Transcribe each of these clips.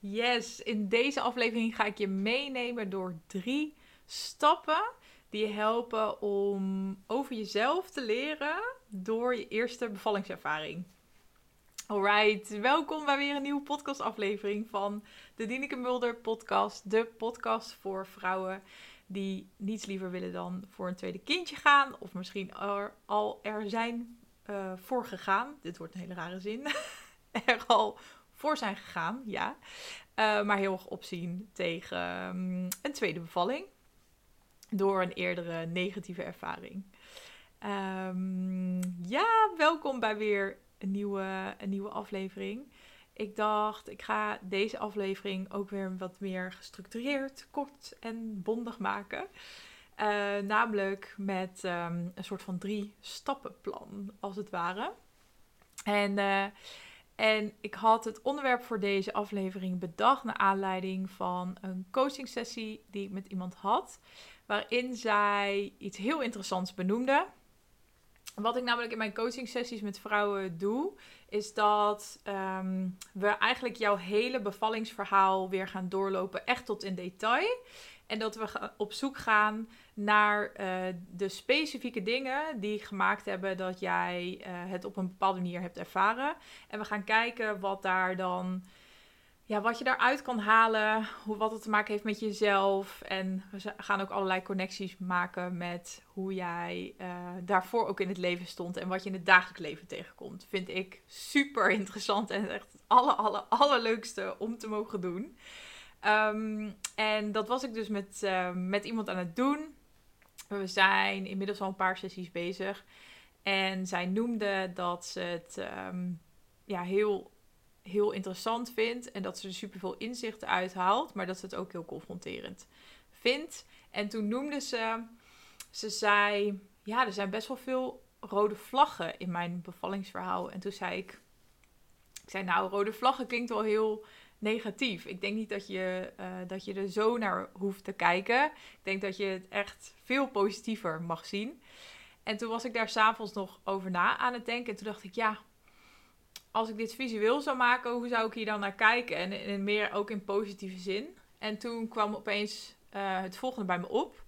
Yes, in deze aflevering ga ik je meenemen door drie stappen die je helpen om over jezelf te leren door je eerste bevallingservaring. Alright, welkom bij weer een nieuwe podcastaflevering van de Dineke Mulder podcast. De podcast voor vrouwen die niets liever willen dan voor een tweede kindje gaan. Of misschien er, al er zijn uh, voor gegaan. Dit wordt een hele rare zin. er al voor zijn gegaan, ja. Uh, maar heel erg opzien tegen um, een tweede bevalling. Door een eerdere negatieve ervaring. Um, ja, welkom bij weer een nieuwe, een nieuwe aflevering. Ik dacht, ik ga deze aflevering ook weer wat meer gestructureerd, kort en bondig maken. Uh, namelijk met um, een soort van drie stappenplan, als het ware. En, uh, en ik had het onderwerp voor deze aflevering bedacht naar aanleiding van een coaching sessie die ik met iemand had. Waarin zij iets heel interessants benoemde. Wat ik namelijk in mijn coaching sessies met vrouwen doe, is dat um, we eigenlijk jouw hele bevallingsverhaal weer gaan doorlopen, echt tot in detail. En dat we op zoek gaan naar uh, de specifieke dingen die gemaakt hebben dat jij uh, het op een bepaalde manier hebt ervaren. En we gaan kijken wat daar dan ja, wat je daaruit kan halen, hoe, wat het te maken heeft met jezelf. En we gaan ook allerlei connecties maken met hoe jij uh, daarvoor ook in het leven stond en wat je in het dagelijks leven tegenkomt. Vind ik super interessant en echt het aller, aller, allerleukste om te mogen doen. Um, en dat was ik dus met, uh, met iemand aan het doen. We zijn inmiddels al een paar sessies bezig. En zij noemde dat ze het um, ja, heel heel interessant vindt en dat ze er superveel inzichten uithaalt, maar dat ze het ook heel confronterend vindt. En toen noemde ze, ze zei, ja, er zijn best wel veel rode vlaggen in mijn bevallingsverhaal. En toen zei ik, ik zei nou, rode vlaggen klinkt wel heel negatief. Ik denk niet dat je, uh, dat je er zo naar hoeft te kijken. Ik denk dat je het echt veel positiever mag zien. En toen was ik daar s'avonds nog over na aan het denken. En toen dacht ik, ja, als ik dit visueel zou maken, hoe zou ik hier dan naar kijken? En, meer ook in positieve zin. En toen kwam opeens uh, het volgende bij me op.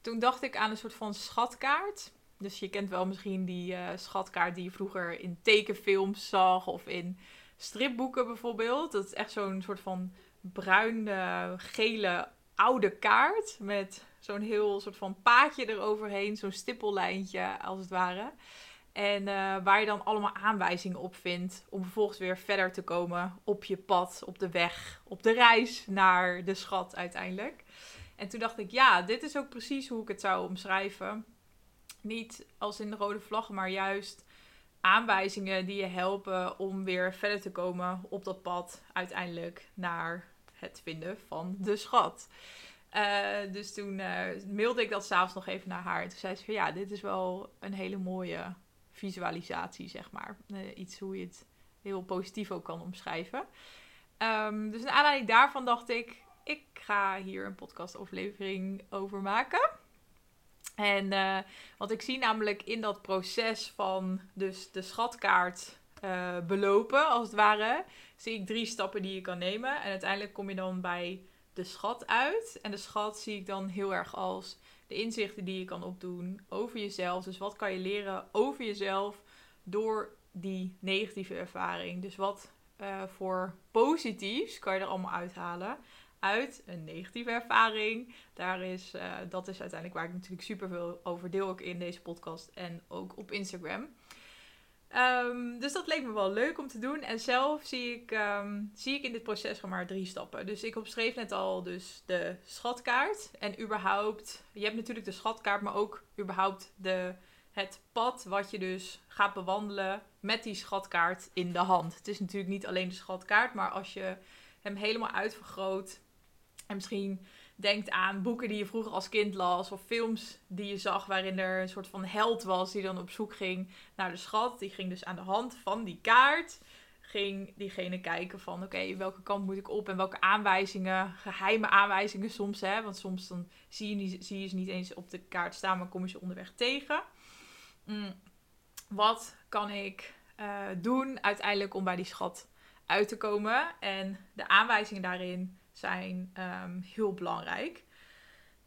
Toen dacht ik aan een soort van schatkaart. Dus je kent wel misschien die uh, schatkaart die je vroeger in tekenfilms zag of in stripboeken bijvoorbeeld. Dat is echt zo'n soort van bruine, gele, oude kaart met zo'n heel soort van paadje eroverheen, zo'n stippellijntje als het ware. En uh, waar je dan allemaal aanwijzingen op vindt om vervolgens weer verder te komen op je pad, op de weg, op de reis naar de schat uiteindelijk. En toen dacht ik, ja, dit is ook precies hoe ik het zou omschrijven. Niet als in de rode vlaggen, maar juist aanwijzingen die je helpen om weer verder te komen op dat pad uiteindelijk naar het vinden van de schat. Uh, dus toen uh, mailde ik dat s'avonds nog even naar haar. En toen zei ze van ja, dit is wel een hele mooie visualisatie, zeg maar. Uh, iets hoe je het heel positief ook kan omschrijven. Um, dus naar aanleiding daarvan dacht ik, ik ga hier een podcastaflevering over maken. En uh, wat ik zie namelijk in dat proces van dus de schatkaart uh, belopen, als het ware, zie ik drie stappen die je kan nemen. En uiteindelijk kom je dan bij de schat uit. En de schat zie ik dan heel erg als de inzichten die je kan opdoen over jezelf. Dus wat kan je leren over jezelf door die negatieve ervaring. Dus wat uh, voor positiefs kan je er allemaal uithalen uit een negatieve ervaring. Daar is, uh, dat is uiteindelijk waar ik natuurlijk super veel over deel, ook in deze podcast en ook op Instagram. Um, dus dat leek me wel leuk om te doen. En zelf zie ik, um, zie ik in dit proces maar drie stappen. Dus ik opschreef net al dus de schatkaart. En überhaupt, je hebt natuurlijk de schatkaart, maar ook überhaupt de, het pad wat je dus gaat bewandelen met die schatkaart in de hand. Het is natuurlijk niet alleen de schatkaart, maar als je hem helemaal uitvergroot en misschien denkt aan boeken die je vroeger als kind las of films die je zag waarin er een soort van held was die dan op zoek ging naar de schat. Die ging dus aan de hand van die kaart ging diegene kijken van oké, welke kant moet ik op en welke aanwijzingen, geheime aanwijzingen soms hè, want soms dan zie je, zie je ze niet eens op de kaart staan, maar kom je ze onderweg tegen. Mm, wat kan ik uh, doen uiteindelijk om bij die schat uit te komen. En de aanwijzingen daarin zijn ehm, heel belangrijk.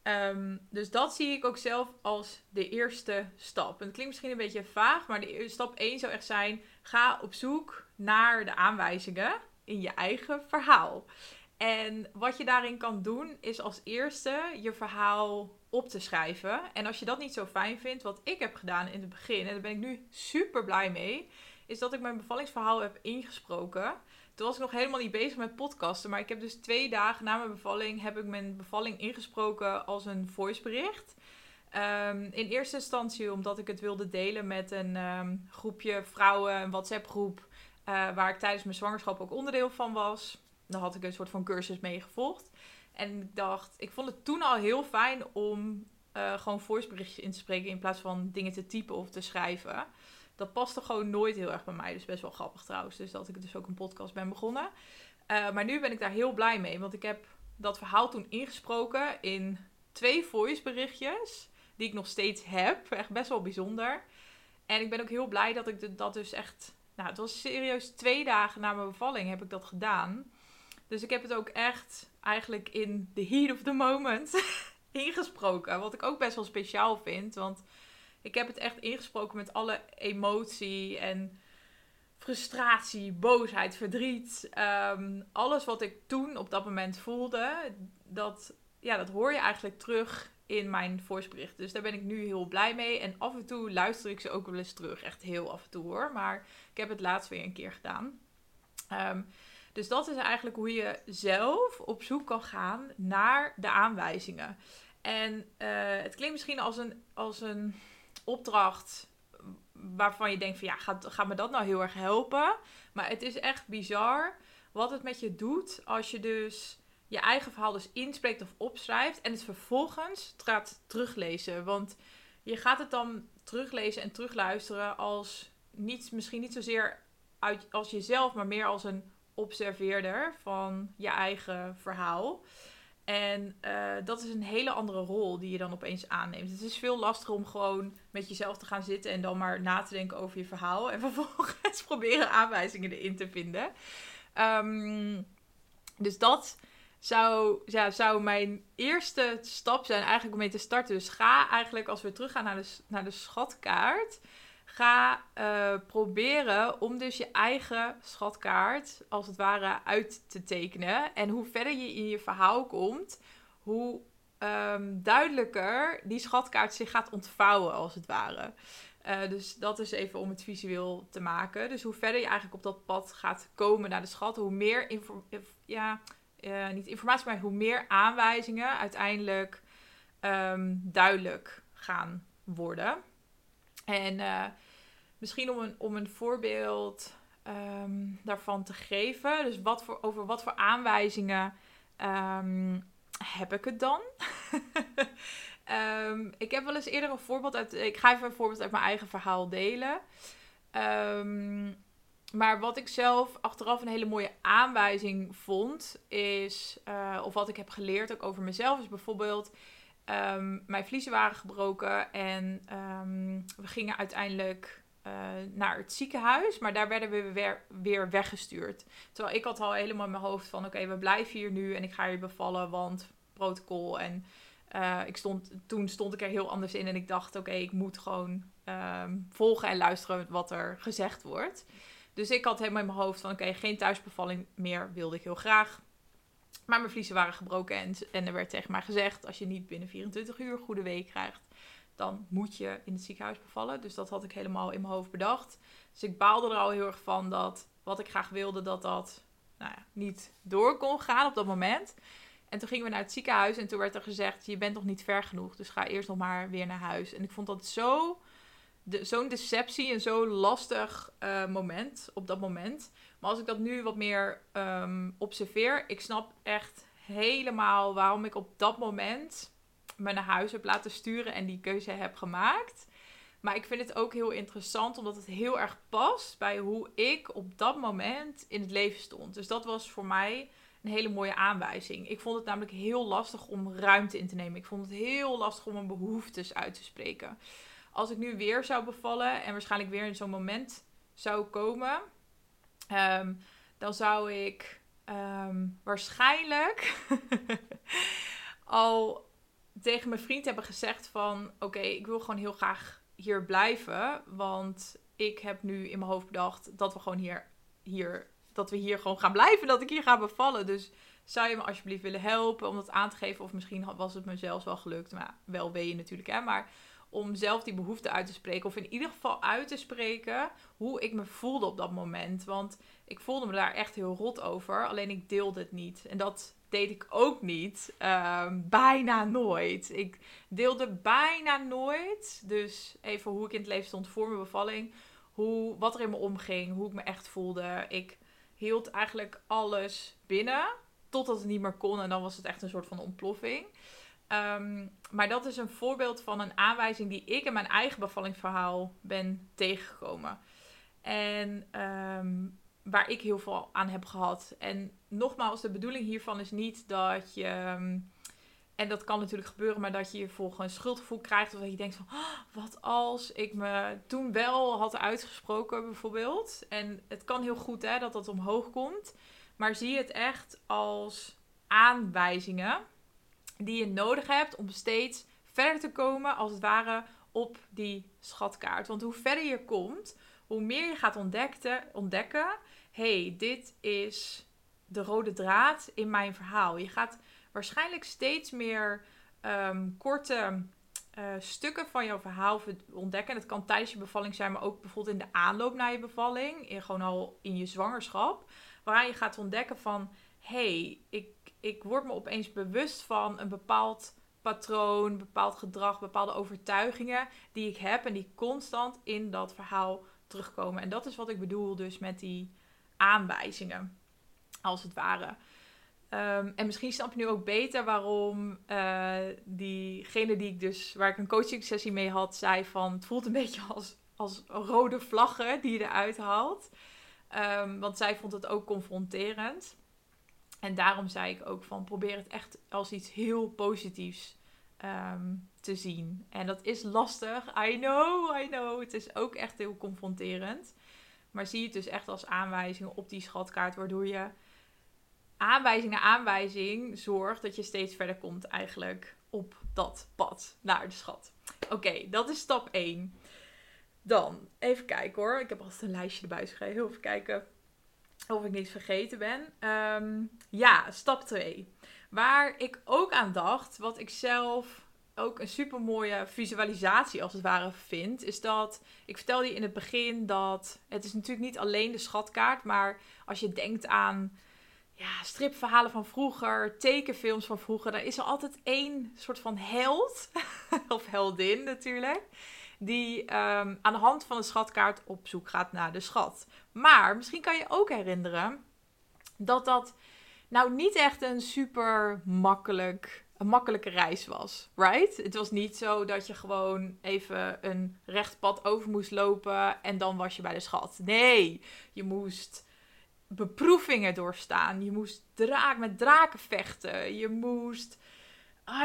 Ehm, dus dat zie ik ook zelf als de eerste stap. En het klinkt misschien een beetje vaag, maar de stap 1 zou echt zijn: ga op zoek naar de aanwijzingen in je eigen verhaal. En wat je daarin kan doen, is als eerste je verhaal op te schrijven. En als je dat niet zo fijn vindt, wat ik heb gedaan in het begin, en daar ben ik nu super blij mee, is dat ik mijn bevallingsverhaal heb ingesproken. Toen was ik nog helemaal niet bezig met podcasten. Maar ik heb dus twee dagen na mijn bevalling heb ik mijn bevalling ingesproken als een voicebericht. Um, in eerste instantie omdat ik het wilde delen met een ehm, groepje vrouwen, een WhatsApp groep. Uh, waar ik tijdens mijn zwangerschap ook onderdeel van was. Daar had ik een soort van cursus mee gevolgd. En ik dacht, ik vond het toen al heel fijn om uh, gewoon voiceberichtjes in te spreken in plaats van dingen te typen of te schrijven dat paste gewoon nooit heel erg bij mij. Dus best wel grappig trouwens. Dus dat ik dus ook een podcast ben begonnen. Uh, maar nu ben ik daar heel blij mee. Want ik heb dat verhaal toen ingesproken in twee voiceberichtjes. Die ik nog steeds heb. Echt best wel bijzonder. En ik ben ook heel blij dat ik dat dus echt... Nou, het was serieus twee dagen na mijn bevalling heb ik dat gedaan. Dus ik heb het ook echt eigenlijk in the heat of the moment ingesproken. Wat ik ook best wel speciaal vind. Want ik heb het echt ingesproken met alle emotie en frustratie, boosheid, verdriet. Ehm, alles wat ik toen op dat moment voelde, dat, ja, dat hoor je eigenlijk terug in mijn voicebericht. Dus daar ben ik nu heel blij mee. En af en toe luister ik ze ook wel eens terug. Echt heel af en toe hoor. Maar ik heb het laatst weer een keer gedaan. Ehm, dus dat is eigenlijk hoe je zelf op zoek kan gaan naar de aanwijzingen. En uh, het klinkt misschien als een, als een opdracht waarvan je denkt van ja, gaat, gaat me dat nou heel erg helpen? Maar het is echt bizar wat het met je doet als je dus je eigen verhaal dus inspreekt of opschrijft en het vervolgens gaat teruglezen. Want je gaat het dan teruglezen en terugluisteren als niet, misschien niet zozeer uit, als jezelf, maar meer als een observeerder van je eigen verhaal. En uh, dat is een hele andere rol die je dan opeens aanneemt. Het is veel lastiger om gewoon met jezelf te gaan zitten en dan maar na te denken over je verhaal. En vervolgens proberen aanwijzingen erin te vinden. Um, dus dat zou, ja, zou mijn eerste stap zijn eigenlijk om mee te starten. Dus ga eigenlijk, als we teruggaan naar de, naar de schatkaart Ga uh, proberen om dus je eigen schatkaart, als het ware, uit te tekenen. En hoe verder je in je verhaal komt, hoe um, duidelijker die schatkaart zich gaat ontvouwen, als het ware. Uh, dus dat is even om het visueel te maken. Dus hoe verder je eigenlijk op dat pad gaat komen naar de schat, hoe meer ja, uh, niet informatie, maar hoe meer aanwijzingen uiteindelijk um, duidelijk gaan worden. En uh, misschien om een, om een voorbeeld um, daarvan te geven. Dus wat voor, over wat voor aanwijzingen um, heb ik het dan? um, ik heb wel eens eerder een voorbeeld uit. Ik ga even een voorbeeld uit mijn eigen verhaal delen. maar wat ik zelf achteraf een hele mooie aanwijzing vond, is. Uh, of wat ik heb geleerd ook over mezelf, is bijvoorbeeld. Mijn vliezen waren gebroken en we gingen uiteindelijk uh, naar het ziekenhuis, maar daar werden we weer, weer weggestuurd. Terwijl ik had al helemaal in mijn hoofd van oké, we blijven hier nu en ik ga je bevallen, want protocol. En uh, ik stond, toen stond ik er heel anders in en ik dacht oké, ik moet gewoon um, volgen en luisteren wat er gezegd wordt. Dus ik had helemaal in mijn hoofd van oké, geen thuisbevalling meer wilde ik heel graag. Maar mijn vliezen waren gebroken en, en er werd tegen mij gezegd: als je niet binnen 24 uur goede week krijgt, dan moet je in het ziekenhuis bevallen. Dus dat had ik helemaal in mijn hoofd bedacht. Dus ik baalde er al heel erg van dat wat ik graag wilde, dat dat nou ja, niet door kon gaan op dat moment. En toen gingen we naar het ziekenhuis en toen werd er gezegd: Je bent nog niet ver genoeg, dus ga eerst nog maar weer naar huis. En ik vond dat zo, de, zo'n deceptie en zo'n lastig uh, moment op dat moment. Maar als ik dat nu wat meer um, observeer, ik snap echt helemaal waarom ik op dat moment me naar huis heb laten sturen en die keuze heb gemaakt. Maar ik vind het ook heel interessant omdat het heel erg past bij hoe ik op dat moment in het leven stond. Dus dat was voor mij een hele mooie aanwijzing. Ik vond het namelijk heel lastig om ruimte in te nemen. Ik vond het heel lastig om mijn behoeftes uit te spreken. Als ik nu weer zou bevallen en waarschijnlijk weer in zo'n moment zou komen, um, dan zou ik ehm, waarschijnlijk al tegen mijn vriend hebben gezegd van... Oké, ik wil gewoon heel graag hier blijven. Want ik heb nu in mijn hoofd bedacht dat we gewoon hier, hier, dat we hier gewoon gaan blijven. Dat ik hier ga bevallen. Dus zou je me alsjeblieft willen helpen om dat aan te geven? Of misschien was het me zelfs wel gelukt. Maar wel weet je natuurlijk, hè. Maar om zelf die behoefte uit te spreken. Of in ieder geval uit te spreken hoe ik me voelde op dat moment. Want ik voelde me daar echt heel rot over. Alleen ik deelde het niet. En dat deed ik ook niet. Ehm, bijna nooit. Ik deelde bijna nooit. Dus even hoe ik in het leven stond voor mijn bevalling. Hoe, wat er in me omging. Hoe ik me echt voelde. Ik hield eigenlijk alles binnen. Totdat het niet meer kon. En dan was het echt een soort van ontploffing. Ehm, maar dat is een voorbeeld van een aanwijzing die ik in mijn eigen bevallingsverhaal ben tegengekomen. En ehm, waar ik heel veel aan heb gehad. En nogmaals, de bedoeling hiervan is niet dat je. Ehm, en dat kan natuurlijk gebeuren, maar dat je je volgens schuldgevoel krijgt. Of dat je denkt van, oh, wat als ik me toen wel had uitgesproken bijvoorbeeld. En het kan heel goed hè, dat dat omhoog komt. Maar zie het echt als aanwijzingen die je nodig hebt om steeds verder te komen, als het ware, op die schatkaart. Want hoe verder je komt, hoe meer je gaat ontdekken, ontdekken hey, dit is de rode draad in mijn verhaal. Je gaat waarschijnlijk steeds meer ehm, korte uh, stukken van jouw verhaal ontdekken. En dat kan tijdens je bevalling zijn, maar ook bijvoorbeeld in de aanloop naar je bevalling. In, gewoon al in je zwangerschap. Waaraan je gaat ontdekken van, hey, ik, ik word me opeens bewust van een bepaald patroon, bepaald gedrag, bepaalde overtuigingen die ik heb en die constant in dat verhaal terugkomen. En dat is wat ik bedoel dus met die aanwijzingen, als het ware. Ehm, en misschien snap je nu ook beter waarom uh, diegene die ik dus, waar ik een coaching sessie mee had, zei van het voelt een beetje als, als rode vlaggen die je eruit haalt. Um, want zij vond het ook confronterend. En daarom zei ik ook van probeer het echt als iets heel positiefs ehm, te zien. En dat is lastig. I know, I know. Het is ook echt heel confronterend. Maar zie het dus echt als aanwijzing op die schatkaart, waardoor je aanwijzing na aanwijzing zorgt dat je steeds verder komt eigenlijk op dat pad naar de schat. Oké, dat is stap 1. Dan, even kijken hoor. Ik heb altijd een lijstje erbij geschreven. Even kijken of ik niets vergeten ben. Ehm, ja, stap 2. Waar ik ook aan dacht, wat ik zelf ook een super mooie visualisatie als het ware vind, is dat ik vertelde je in het begin dat het is natuurlijk niet alleen de schatkaart, maar als je denkt aan ja, stripverhalen van vroeger, tekenfilms van vroeger, dan is er altijd één soort van held of heldin natuurlijk. Die ehm, aan de hand van de schatkaart op zoek gaat naar de schat. Maar misschien kan je ook herinneren dat dat nou niet echt een super makkelijk een makkelijke reis was, right? Het was niet zo dat je gewoon even een recht pad over moest lopen en dan was je bij de schat. Nee, je moest beproevingen doorstaan. Je moest draak met draken vechten. Je moest,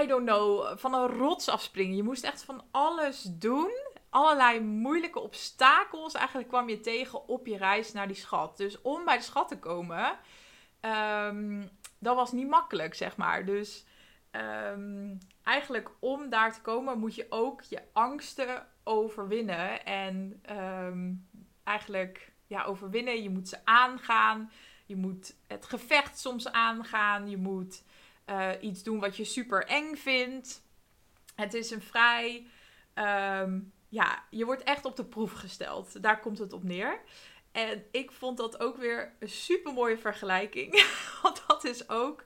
I don't know, van een rots afspringen. Je moest echt van alles doen. Allerlei moeilijke obstakels eigenlijk kwam je tegen op je reis naar die schat. Dus om bij de schat te komen, um, dat was niet makkelijk, zeg maar. Dus Ehm, eigenlijk om daar te komen moet je ook je angsten overwinnen. En ehm, eigenlijk ja, overwinnen. Je moet ze aangaan. Je moet het gevecht soms aangaan. Je moet uh, iets doen wat je super eng vindt. Het is een vrij. Um, ja, je wordt echt op de proef gesteld. Daar komt het op neer. En ik vond dat ook weer een super mooie vergelijking. Want dat is ook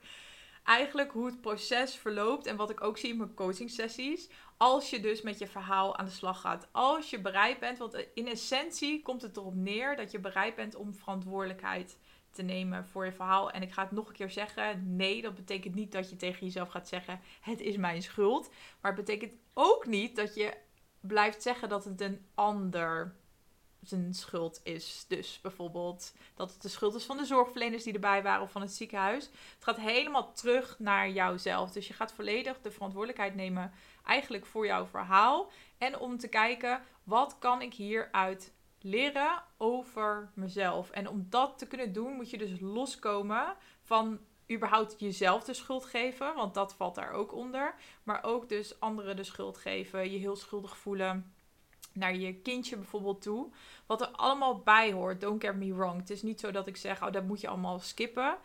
eigenlijk hoe het proces verloopt en wat ik ook zie in mijn coaching sessies. Als je dus met je verhaal aan de slag gaat. Als je bereid bent, want in essentie komt het erop neer dat je bereid bent om verantwoordelijkheid te nemen voor je verhaal. En ik ga het nog een keer zeggen. Nee, dat betekent niet dat je tegen jezelf gaat zeggen: het is mijn schuld. Maar het betekent ook niet dat je blijft zeggen dat het een ander zijn schuld is. Dus bijvoorbeeld dat het de schuld is van de zorgverleners die erbij waren of van het ziekenhuis. Het gaat helemaal terug naar jouzelf. Dus je gaat volledig de verantwoordelijkheid nemen eigenlijk voor jouw verhaal. En om te kijken, wat kan ik hieruit leren over mezelf. En om dat te kunnen doen, moet je dus loskomen van überhaupt jezelf de schuld geven, want dat valt daar ook onder. Maar ook dus anderen de schuld geven, je heel schuldig voelen naar je kindje bijvoorbeeld toe. Wat er allemaal bij hoort, don't get me wrong. Het is niet zo dat ik zeg, oh dat moet je allemaal skippen.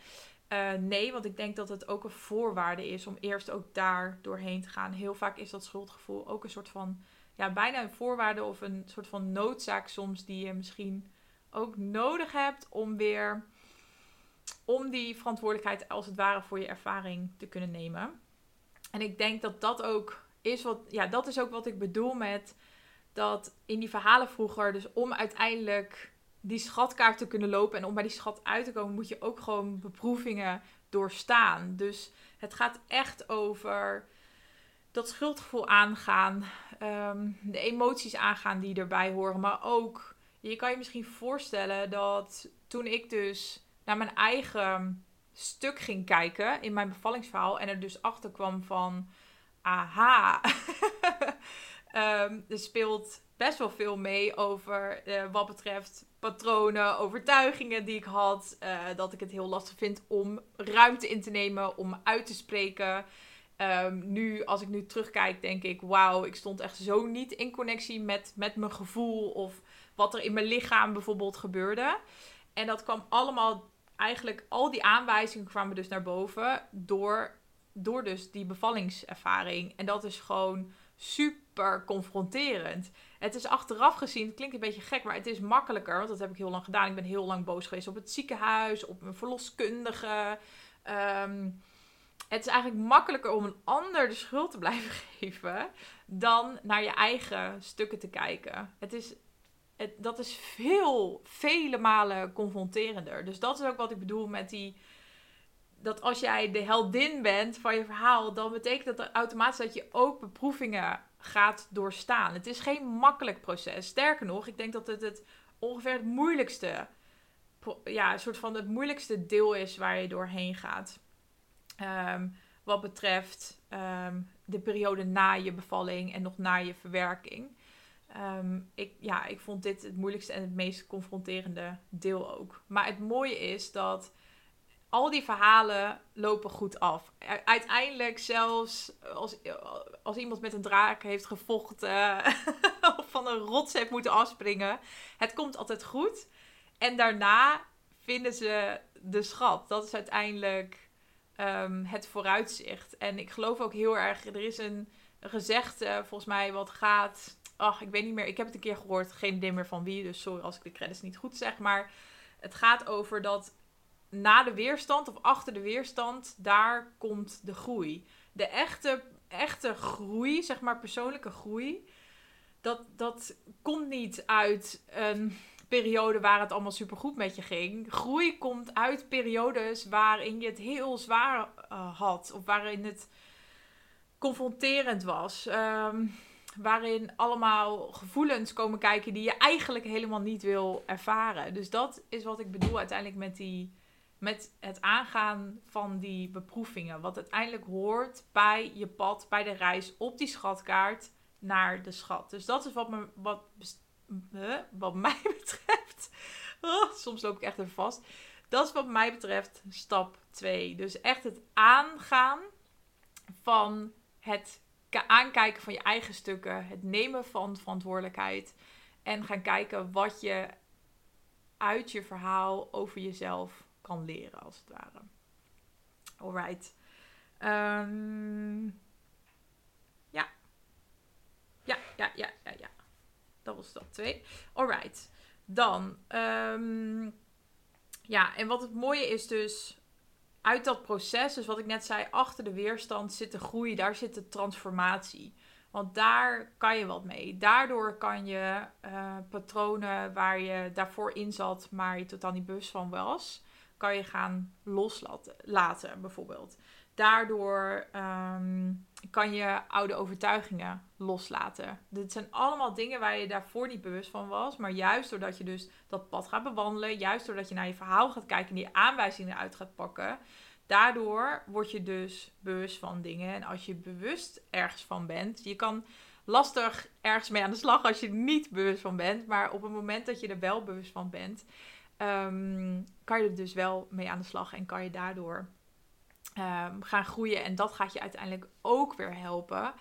Uh, nee, want ik denk dat het ook een voorwaarde is om eerst ook daar doorheen te gaan. Heel vaak is dat schuldgevoel ook een soort van, ja, bijna een voorwaarde of een soort van noodzaak soms die je misschien ook nodig hebt om weer, om die verantwoordelijkheid als het ware voor je ervaring te kunnen nemen. En ik denk dat dat ook is wat, ja, dat is ook wat ik bedoel met dat in die verhalen vroeger, dus om uiteindelijk die schatkaart te kunnen lopen en om bij die schat uit te komen, moet je ook gewoon beproevingen doorstaan. Dus het gaat echt over dat schuldgevoel aangaan, um, de emoties aangaan die erbij horen, maar ook, je kan je misschien voorstellen dat toen ik dus naar mijn eigen stuk ging kijken in mijn bevallingsverhaal en er dus achter kwam van, aha, um, er speelt best wel veel mee over uh, wat betreft patronen, overtuigingen die ik had. Uh, dat ik het heel lastig vind om ruimte in te nemen, om uit te spreken. Um, nu, als ik nu terugkijk, denk ik: wauw, ik stond echt zo niet in connectie met, met mijn gevoel of wat er in mijn lichaam bijvoorbeeld gebeurde. En dat kwam allemaal, eigenlijk al die aanwijzingen kwamen dus naar boven door, door dus die bevallingservaring. En dat is gewoon super confronterend. Het is achteraf gezien, het klinkt een beetje gek, maar het is makkelijker. Want dat heb ik heel lang gedaan. Ik ben heel lang boos geweest op het ziekenhuis, op mijn verloskundige. Ehm, het is eigenlijk makkelijker om een ander de schuld te blijven geven dan naar je eigen stukken te kijken. Het is, het, dat is veel, vele malen confronterender. Dus dat is ook wat ik bedoel met die. Dat als jij de heldin bent van je verhaal, dan betekent dat automatisch dat je ook beproevingen gaat doorstaan. Het is geen makkelijk proces. Sterker nog, ik denk dat het, het ongeveer het moeilijkste, ja, een soort van het moeilijkste deel is waar je doorheen gaat. Um, wat betreft um, de periode na je bevalling en nog na je verwerking. Um, ik, ja, ik vond dit het moeilijkste en het meest confronterende deel ook. Maar het mooie is dat al die verhalen lopen goed af. Uiteindelijk zelfs als, als iemand met een draak heeft gevochten of van een rots heeft moeten afspringen. Het komt altijd goed. En daarna vinden ze de schat. Dat is uiteindelijk um, het vooruitzicht. En ik geloof ook heel erg, er is een gezegde volgens mij wat gaat... Ach, ik weet niet meer. Ik heb het een keer gehoord. Geen idee meer van wie. Dus sorry als ik de credits niet goed zeg. Maar het gaat over dat na de weerstand of achter de weerstand, daar komt de groei. De echte, echte groei, zeg maar persoonlijke groei, dat, dat komt niet uit een periode waar het allemaal supergoed met je ging. Groei komt uit periodes waarin je het heel zwaar uh, had. Of waarin het confronterend was. Um, waarin allemaal gevoelens komen kijken die je eigenlijk helemaal niet wil ervaren. Dus dat is wat ik bedoel uiteindelijk met die met het aangaan van die beproevingen. Wat uiteindelijk hoort bij je pad, bij de reis op die schatkaart naar de schat. Dus dat is wat, me, wat, wat mij betreft. Oh, soms loop ik echt even vast. Dat is wat mij betreft stap 2. Dus echt het aangaan van het aankijken van je eigen stukken. Het nemen van verantwoordelijkheid. En gaan kijken wat je uit je verhaal over jezelf kan leren, als het ware. Alright. Um, ja. Ja, ja, ja, ja, ja. Dat was stap 2. Alright. Dan. Um, ja, en wat het mooie is dus uit dat proces, dus wat ik net zei, achter de weerstand zit de groei, daar zit de transformatie. Want daar kan je wat mee. Daardoor kan je uh, patronen waar je daarvoor in zat, maar je totaal niet bewust van was, kan je gaan loslaten, bijvoorbeeld. Daardoor ehm, kan je oude overtuigingen loslaten. Dit zijn allemaal dingen waar je daarvoor niet bewust van was. Maar juist doordat je dus dat pad gaat bewandelen, juist doordat je naar je verhaal gaat kijken en die aanwijzingen uit gaat pakken, daardoor word je dus bewust van dingen. En als je bewust ergens van bent, je kan lastig ergens mee aan de slag als je er niet bewust van bent. Maar op het moment dat je er wel bewust van bent, ehm, kan je er dus wel mee aan de slag en kan je daardoor ehm, gaan groeien. En dat gaat je uiteindelijk ook weer helpen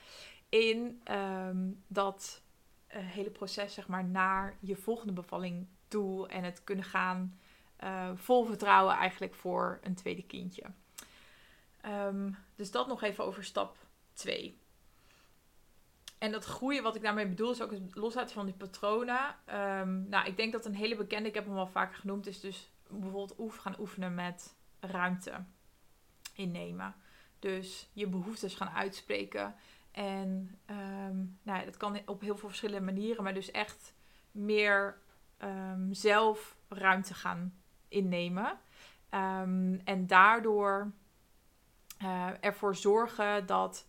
in ehm, dat uh, hele proces, zeg maar, naar je volgende bevalling toe en het kunnen gaan uh, vol vertrouwen eigenlijk voor een tweede kindje. dus dat nog even over stap 2. En dat groeien, wat ik daarmee bedoel, is ook het loslaten van die patronen. Um, nou, ik denk dat een hele bekende, ik heb hem al vaker genoemd, is dus bijvoorbeeld oef, gaan oefenen met ruimte innemen. Dus je behoeftes gaan uitspreken. En um, nou, dat kan op heel veel verschillende manieren, maar dus echt meer um, zelf ruimte gaan innemen. en daardoor uh, ervoor zorgen dat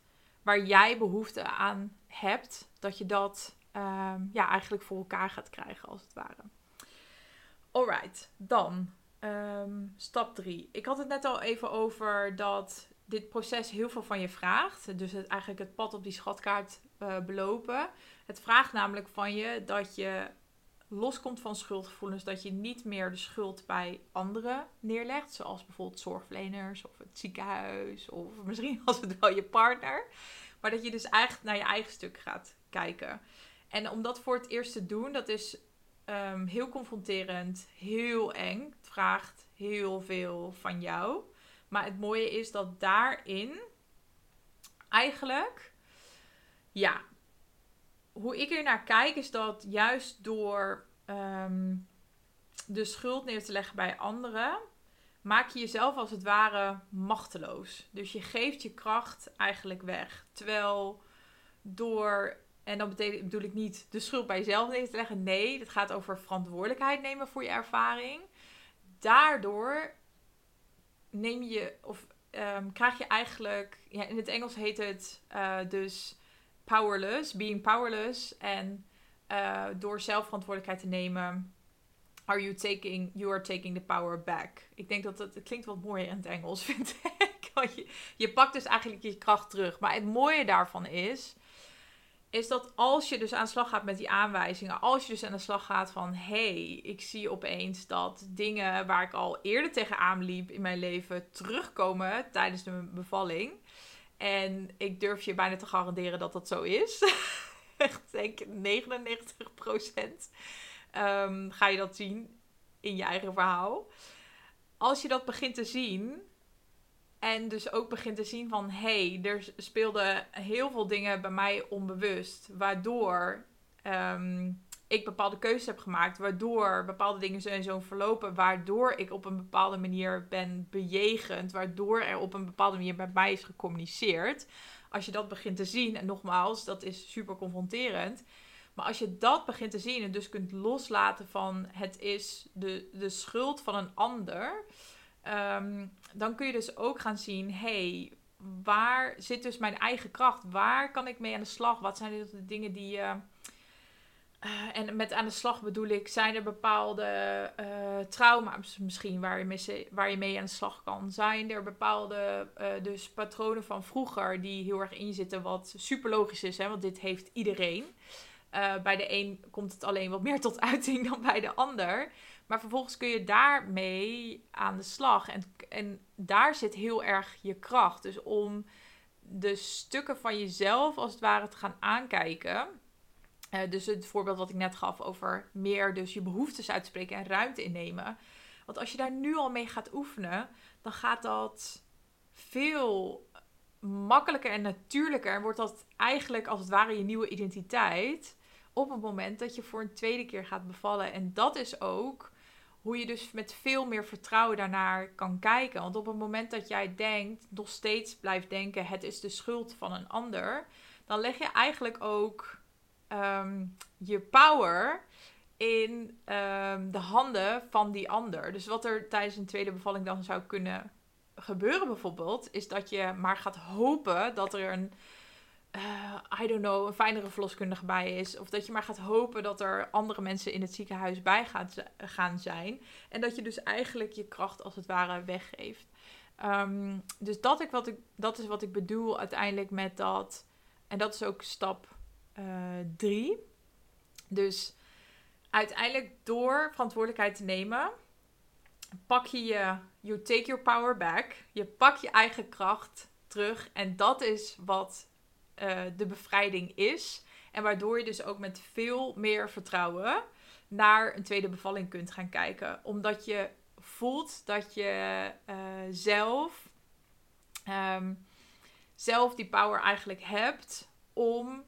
waar jij behoefte aan hebt, dat je dat ehm, ja, eigenlijk voor elkaar gaat krijgen, als het ware. Alright, dan ehm, stap 3. Ik had het net al even over dat dit proces heel veel van je vraagt. Dus het, eigenlijk het pad op die schatkaart uh, belopen. Het vraagt namelijk van je dat je loskomt van schuldgevoelens. Dat je niet meer de schuld bij anderen neerlegt. Zoals bijvoorbeeld zorgverleners of het ziekenhuis. Of misschien als het wel je partner. Maar dat je dus eigenlijk naar je eigen stuk gaat kijken. En om dat voor het eerst te doen, dat is ehm, heel confronterend, heel eng. Het vraagt heel veel van jou. Maar het mooie is dat daarin eigenlijk, ja, hoe ik er naar kijk, is dat juist door ehm, de schuld neer te leggen bij anderen, maak je jezelf als het ware machteloos. Dus je geeft je kracht eigenlijk weg. Terwijl door, en dan bedoel ik niet de schuld bij jezelf neer te leggen. Nee, het gaat over verantwoordelijkheid nemen voor je ervaring. Daardoor neem je, of um, krijg je eigenlijk, ja, in het Engels heet het uh, dus powerless, being powerless. En uh, door zelf verantwoordelijkheid te nemen, are you taking, you are taking the power back. Ik denk dat het, het klinkt wat mooier in het Engels, vind ik. je, je pakt dus eigenlijk je kracht terug. Maar het mooie daarvan is, is dat als je dus aan de slag gaat met die aanwijzingen, als je dus aan de slag gaat van hé, hey, ik zie opeens dat dingen waar ik al eerder tegenaan liep in mijn leven terugkomen tijdens de bevalling. En ik durf je bijna te garanderen dat dat zo is. Echt denk ik 99 procent. Ehm, ga je dat zien in je eigen verhaal. Als je dat begint te zien, en dus ook begint te zien van hé, hey, er speelden heel veel dingen bij mij onbewust, waardoor um, ik bepaalde keuzes heb gemaakt, waardoor bepaalde dingen zo en zo verlopen, waardoor ik op een bepaalde manier ben bejegend, waardoor er op een bepaalde manier bij mij is gecommuniceerd. Als je dat begint te zien, en nogmaals, dat is super confronterend maar als je dat begint te zien en dus kunt loslaten van het is de, de schuld van een ander, ehm, dan kun je dus ook gaan zien, hey, waar zit dus mijn eigen kracht? Waar kan ik mee aan de slag? Wat zijn de dingen die je. Uh, en met aan de slag bedoel ik, zijn er bepaalde uh, trauma's misschien waar je, mee, waar je mee aan de slag kan? Zijn er bepaalde uh, dus patronen van vroeger die heel erg in zitten, wat super logisch is, hè? want dit heeft iedereen. Bij de een komt het alleen wat meer tot uiting dan bij de ander. Maar vervolgens kun je daarmee aan de slag. En, en daar zit heel erg je kracht. Dus om de stukken van jezelf als het ware te gaan aankijken. Uh, dus het voorbeeld wat ik net gaf over meer dus je behoeftes uitspreken en ruimte innemen. Want als je daar nu al mee gaat oefenen, dan gaat dat veel makkelijker en natuurlijker. En wordt dat eigenlijk als het ware je nieuwe identiteit op het moment dat je voor een tweede keer gaat bevallen. En dat is ook hoe je dus met veel meer vertrouwen daarnaar kan kijken. Want op het moment dat jij denkt, nog steeds blijft denken, het is de schuld van een ander, dan leg je eigenlijk ook ehm, je power in ehm, de handen van die ander. Dus wat er tijdens een tweede bevalling dan zou kunnen gebeuren bijvoorbeeld, is dat je maar gaat hopen dat er een uh, I don't know, een fijnere verloskundige bij is. Of dat je maar gaat hopen dat er andere mensen in het ziekenhuis bij gaan zijn. En dat je dus eigenlijk je kracht als het ware weggeeft. Um, dus dat, ik wat ik, dat is wat ik bedoel uiteindelijk met dat. En dat is ook stap 3. Dus uiteindelijk door verantwoordelijkheid te nemen, pak je je, you take your power back. Je pak je eigen kracht terug. En dat is wat uh, de bevrijding is. En waardoor je dus ook met veel meer vertrouwen naar een tweede bevalling kunt gaan kijken. Omdat je voelt dat je uh, zelf, um, zelf die power eigenlijk hebt om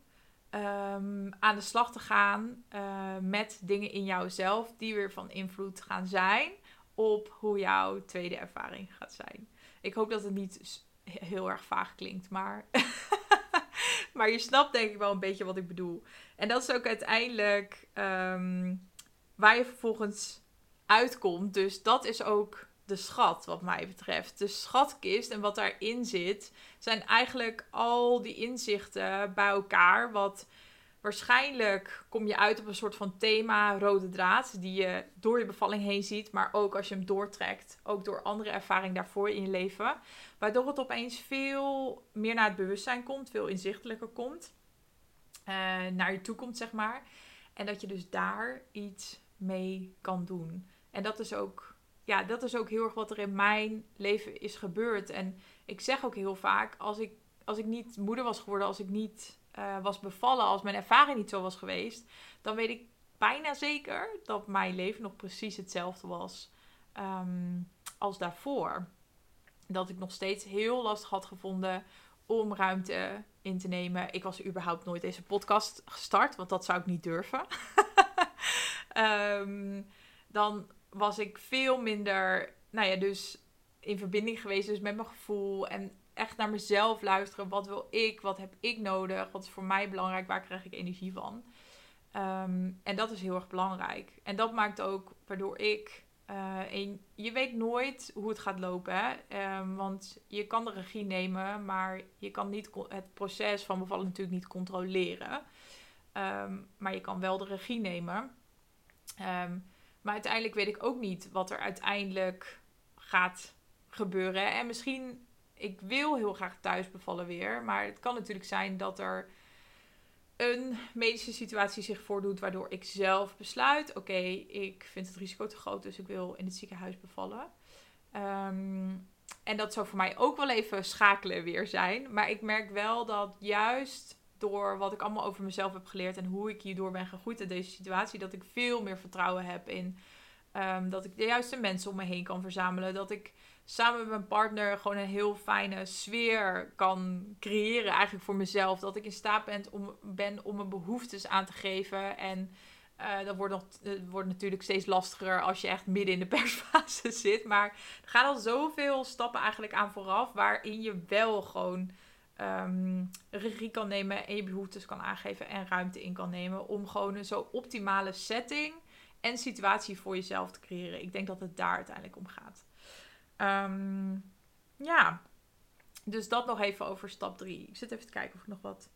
um, aan de slag te gaan uh, met dingen in jouzelf die weer van invloed gaan zijn op hoe jouw tweede ervaring gaat zijn. Ik hoop dat het niet heel erg vaag klinkt, maar, maar je snapt denk ik wel een beetje wat ik bedoel. En dat is ook uiteindelijk um, waar je vervolgens uitkomt. Dus dat is ook de schat, wat mij betreft. De schatkist en wat daarin zit, zijn eigenlijk al die inzichten bij elkaar. Wat waarschijnlijk kom je uit op een soort van thema, rode draad, die je door je bevalling heen ziet, maar ook als je hem doortrekt, ook door andere ervaring daarvoor in je leven. Waardoor het opeens veel meer naar het bewustzijn komt, veel inzichtelijker komt, uh, naar je toe komt, zeg maar. En dat je dus daar iets mee kan doen. En dat is ook, ja, dat is ook heel erg wat er in mijn leven is gebeurd. En ik zeg ook heel vaak, als ik, als ik niet moeder was geworden, als ik niet uh, was bevallen, als mijn ervaring niet zo was geweest, dan weet ik bijna zeker dat mijn leven nog precies hetzelfde was um, als daarvoor. Dat ik nog steeds heel lastig had gevonden om ruimte in te nemen. Ik was überhaupt nooit deze podcast gestart, want dat zou ik niet durven. um, dan was ik veel minder, nou ja, dus in verbinding geweest dus met mijn gevoel en echt naar mezelf luisteren. Wat wil ik? Wat heb ik nodig? Wat is voor mij belangrijk? Waar krijg ik energie van? Um, en dat is heel erg belangrijk. En dat maakt ook waardoor ik. Een, je weet nooit hoe het gaat lopen. Hè? Um, want je kan de regie nemen, maar je kan niet het proces van bevallen natuurlijk niet controleren. Um, maar je kan wel de regie nemen. Maar uiteindelijk weet ik ook niet wat er uiteindelijk gaat gebeuren. En misschien, ik wil heel graag thuis bevallen weer. Maar het kan natuurlijk zijn dat er een medische situatie zich voordoet waardoor ik zelf besluit: oké, ik vind het risico te groot, dus ik wil in het ziekenhuis bevallen. Um, en dat zou voor mij ook wel even schakelen weer zijn. Maar ik merk wel dat juist door wat ik allemaal over mezelf heb geleerd en hoe ik hierdoor ben gegroeid in deze situatie, dat ik veel meer vertrouwen heb in um, dat ik de juiste mensen om me heen kan verzamelen. Dat ik samen met mijn partner gewoon een heel fijne sfeer kan creëren, eigenlijk voor mezelf. Dat ik in staat ben om, ben om mijn behoeftes aan te geven. En uh, dat wordt, nog, wordt natuurlijk steeds lastiger als je echt midden in de persfase zit. Maar er gaan al zoveel stappen eigenlijk aan vooraf, waarin je wel gewoon um, regie kan nemen en je behoeftes kan aangeven en ruimte in kan nemen om gewoon een zo optimale setting en situatie voor jezelf te creëren. Ik denk dat het daar uiteindelijk om gaat. Um, ja, dus dat nog even over stap 3. Ik zit even te kijken of ik nog wat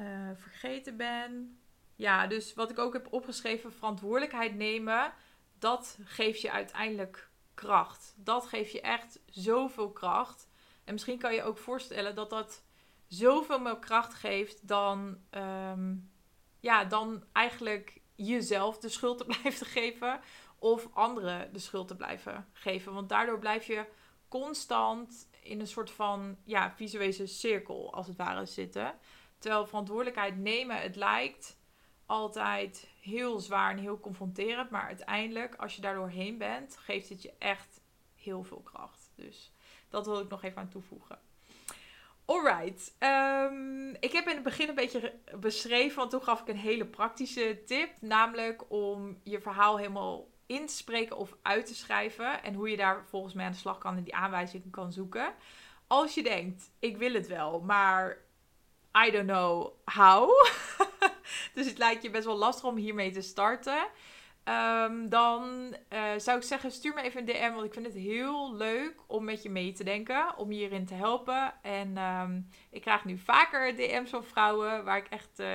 uh, vergeten ben. Ja, dus wat ik ook heb opgeschreven, verantwoordelijkheid nemen, dat geeft je uiteindelijk kracht. Dat geeft je echt zoveel kracht. En misschien kan je ook voorstellen dat dat zoveel meer kracht geeft dan, um, ja, dan eigenlijk jezelf de schuld te blijven geven of anderen de schuld te blijven geven. Want daardoor blijf je constant in een soort van ja, visuele cirkel als het ware zitten. Terwijl verantwoordelijkheid nemen, het lijkt altijd heel zwaar en heel confronterend. Maar uiteindelijk, als je daardoor heen bent, geeft het je echt heel veel kracht. Dus dat wil ik nog even aan toevoegen. Alright. Um, ik heb in het begin een beetje beschreven, want toen gaf ik een hele praktische tip. Namelijk om je verhaal helemaal in te spreken of uit te schrijven. En hoe je daar volgens mij aan de slag kan en die aanwijzingen kan zoeken. Als je denkt, ik wil het wel, maar I don't know how. dus het lijkt je best wel lastig om hiermee te starten. Um, dan uh, zou ik zeggen, stuur me even een DM. Want ik vind het heel leuk om met je mee te denken. Om je hierin te helpen. En um, ik krijg nu vaker DM's van vrouwen. Waar ik echt uh,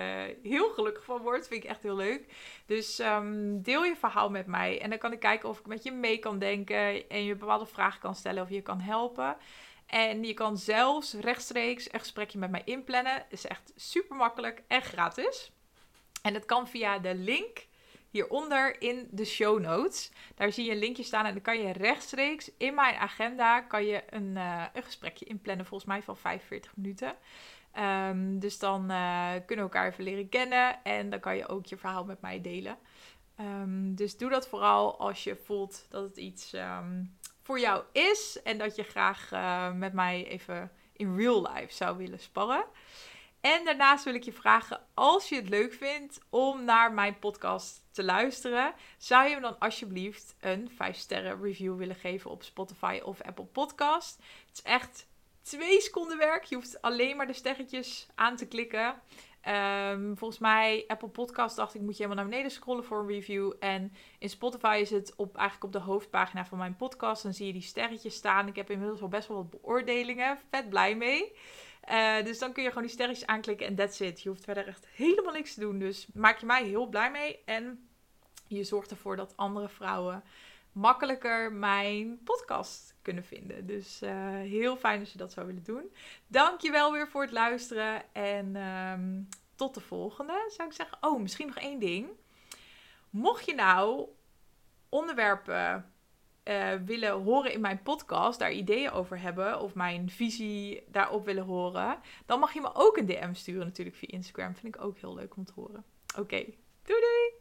heel gelukkig van word. Vind ik echt heel leuk. Dus um, deel je verhaal met mij. En dan kan ik kijken of ik met je mee kan denken. En je bepaalde vragen kan stellen of je kan helpen. En je kan zelfs rechtstreeks een gesprekje met mij inplannen. Is echt super makkelijk en gratis. En dat kan via de link hieronder in de show notes. Daar zie je een linkje staan en dan kan je rechtstreeks in mijn agenda kan je een, uh, een gesprekje inplannen, volgens mij van 45 minuten. Um, dus dan uh, kunnen we elkaar even leren kennen en dan kan je ook je verhaal met mij delen. Um, dus doe dat vooral als je voelt dat het iets um, voor jou is en dat je graag uh, met mij even in real life zou willen sparren. En daarnaast wil ik je vragen, als je het leuk vindt om naar mijn podcast te luisteren, zou je me dan alsjeblieft een 5 sterren review willen geven op Spotify of Apple Podcast. Het is echt twee seconden werk. Je hoeft alleen maar de sterretjes aan te klikken. Um, volgens mij, Apple Podcast dacht ik, moet je helemaal naar beneden scrollen voor een review. En in Spotify is het op, eigenlijk op de hoofdpagina van mijn podcast. Dan zie je die sterretjes staan. Ik heb inmiddels al best wel wat beoordelingen. Vet blij mee. Uh, dus dan kun je gewoon die sterretjes aanklikken en that's it. Je hoeft verder echt helemaal niks te doen. Dus maak je mij heel blij mee. En je zorgt ervoor dat andere vrouwen makkelijker mijn podcast kunnen vinden. Dus uh, heel fijn als je dat zou willen doen. Dankjewel weer voor het luisteren. En um, tot de volgende, zou ik zeggen. Oh, misschien nog één ding. Mocht je nou onderwerpen uh, willen horen in mijn podcast, daar ideeën over hebben of mijn visie daarop willen horen, dan mag je me ook een DM sturen natuurlijk via Instagram. Vind ik ook heel leuk om te horen. Oké, doei doei!